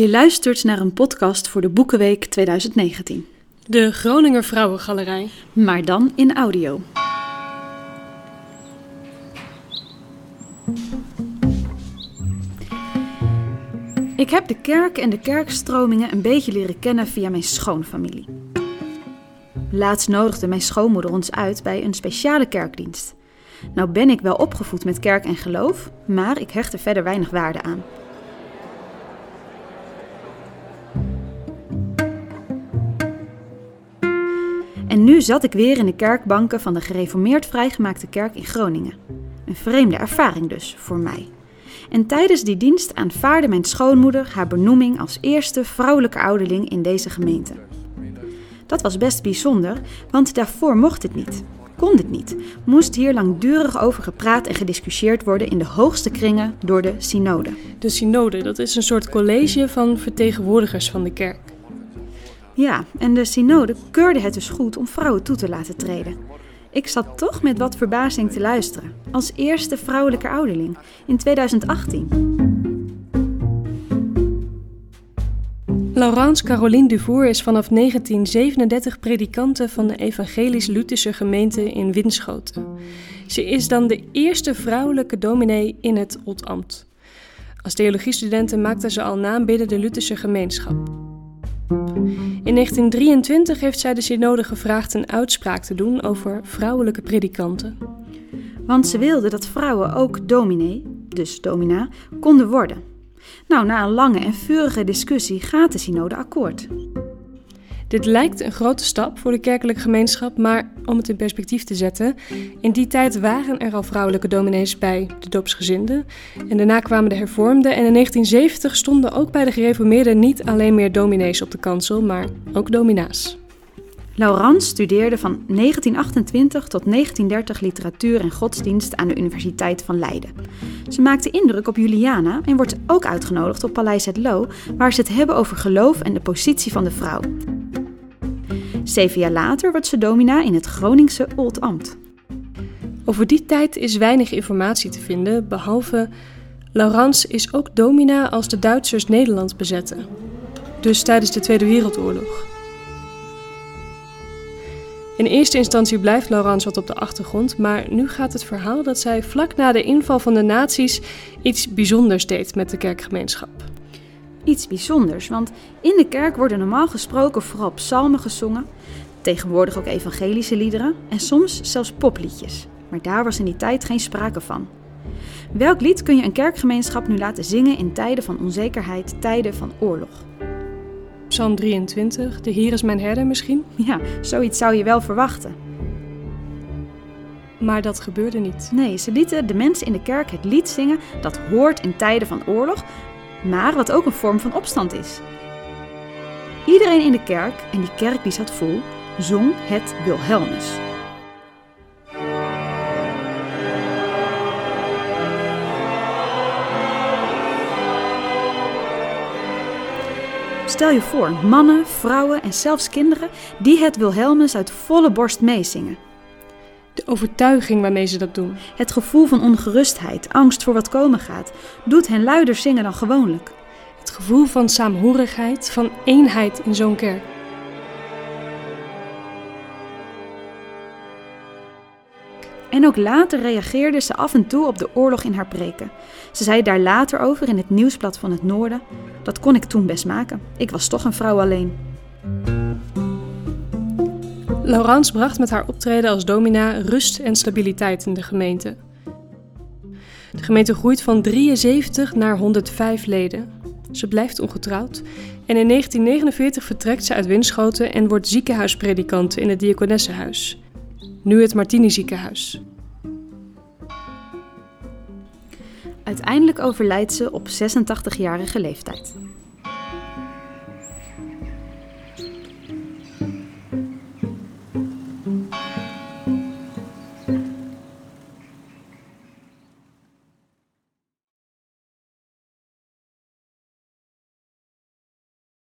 Je luistert naar een podcast voor de Boekenweek 2019. De Groninger Vrouwengalerij. Maar dan in audio. Ik heb de kerk en de kerkstromingen een beetje leren kennen via mijn schoonfamilie. Laatst nodigde mijn schoonmoeder ons uit bij een speciale kerkdienst. Nou ben ik wel opgevoed met kerk en geloof, maar ik hecht er verder weinig waarde aan. Nu zat ik weer in de kerkbanken van de gereformeerd vrijgemaakte kerk in Groningen. Een vreemde ervaring dus voor mij. En tijdens die dienst aanvaarde mijn schoonmoeder haar benoeming als eerste vrouwelijke ouderling in deze gemeente. Dat was best bijzonder, want daarvoor mocht het niet. Kon het niet. Moest hier langdurig over gepraat en gediscussieerd worden in de hoogste kringen door de synode. De synode, dat is een soort college van vertegenwoordigers van de kerk. Ja, en de synode keurde het dus goed om vrouwen toe te laten treden. Ik zat toch met wat verbazing te luisteren, als eerste vrouwelijke ouderling in 2018. Laurence Caroline Duvour is vanaf 1937 predikante van de Evangelisch-Lutherse gemeente in Winschoten. Ze is dan de eerste vrouwelijke dominee in het Oldambt. Als theologiestudenten maakte ze al naam binnen de Lutherse gemeenschap. In 1923 heeft zij de synode gevraagd een uitspraak te doen over vrouwelijke predikanten. Want ze wilde dat vrouwen ook dominee, dus domina, konden worden. Nou, na een lange en vurige discussie gaat de synode akkoord. Dit lijkt een grote stap voor de kerkelijke gemeenschap, maar om het in perspectief te zetten, in die tijd waren er al vrouwelijke dominees bij de doopsgezinden en daarna kwamen de hervormden en in 1970 stonden ook bij de gereformeerden niet alleen meer dominees op de kansel, maar ook domina's. Laurent studeerde van 1928 tot 1930 literatuur en godsdienst aan de Universiteit van Leiden. Ze maakte indruk op Juliana en wordt ook uitgenodigd op Paleis het Loo, waar ze het hebben over geloof en de positie van de vrouw. Zeven jaar later wordt ze domina in het Groningse Oldambt. Over die tijd is weinig informatie te vinden, behalve Laurence is ook domina als de Duitsers Nederland bezetten. Dus tijdens de Tweede Wereldoorlog. In eerste instantie blijft Laurence wat op de achtergrond, maar nu gaat het verhaal dat zij vlak na de inval van de nazi's iets bijzonders deed met de kerkgemeenschap. Iets bijzonders, want in de kerk worden normaal gesproken vooral psalmen gezongen, tegenwoordig ook evangelische liederen en soms zelfs popliedjes. Maar daar was in die tijd geen sprake van. Welk lied kun je een kerkgemeenschap nu laten zingen in tijden van onzekerheid, tijden van oorlog? Psalm 23, de Heer is mijn herder misschien? Ja, zoiets zou je wel verwachten. Maar dat gebeurde niet. Nee, ze lieten de mensen in de kerk het lied zingen dat hoort in tijden van oorlog, maar wat ook een vorm van opstand is. Iedereen in de kerk, en die kerk die zat vol, zong het Wilhelmus. Stel je voor, mannen, vrouwen en zelfs kinderen die het Wilhelmus uit volle borst meezingen. De overtuiging waarmee ze dat doen. Het gevoel van ongerustheid, angst voor wat komen gaat, doet hen luider zingen dan gewoonlijk. Het gevoel van saamhorigheid, van eenheid in zo'n kerk. En ook later reageerde ze af en toe op de oorlog in haar preken. Ze zei daar later over in het nieuwsblad van het Noorden: Dat kon ik toen best maken. Ik was toch een vrouw alleen. Laurence bracht met haar optreden als domina rust en stabiliteit in de gemeente. De gemeente groeit van 73 naar 105 leden. Ze blijft ongetrouwd en in 1949 vertrekt ze uit Winschoten en wordt ziekenhuispredikant in het Diakonessenhuis. Nu het Martini ziekenhuis. Uiteindelijk overlijdt ze op 86-jarige leeftijd.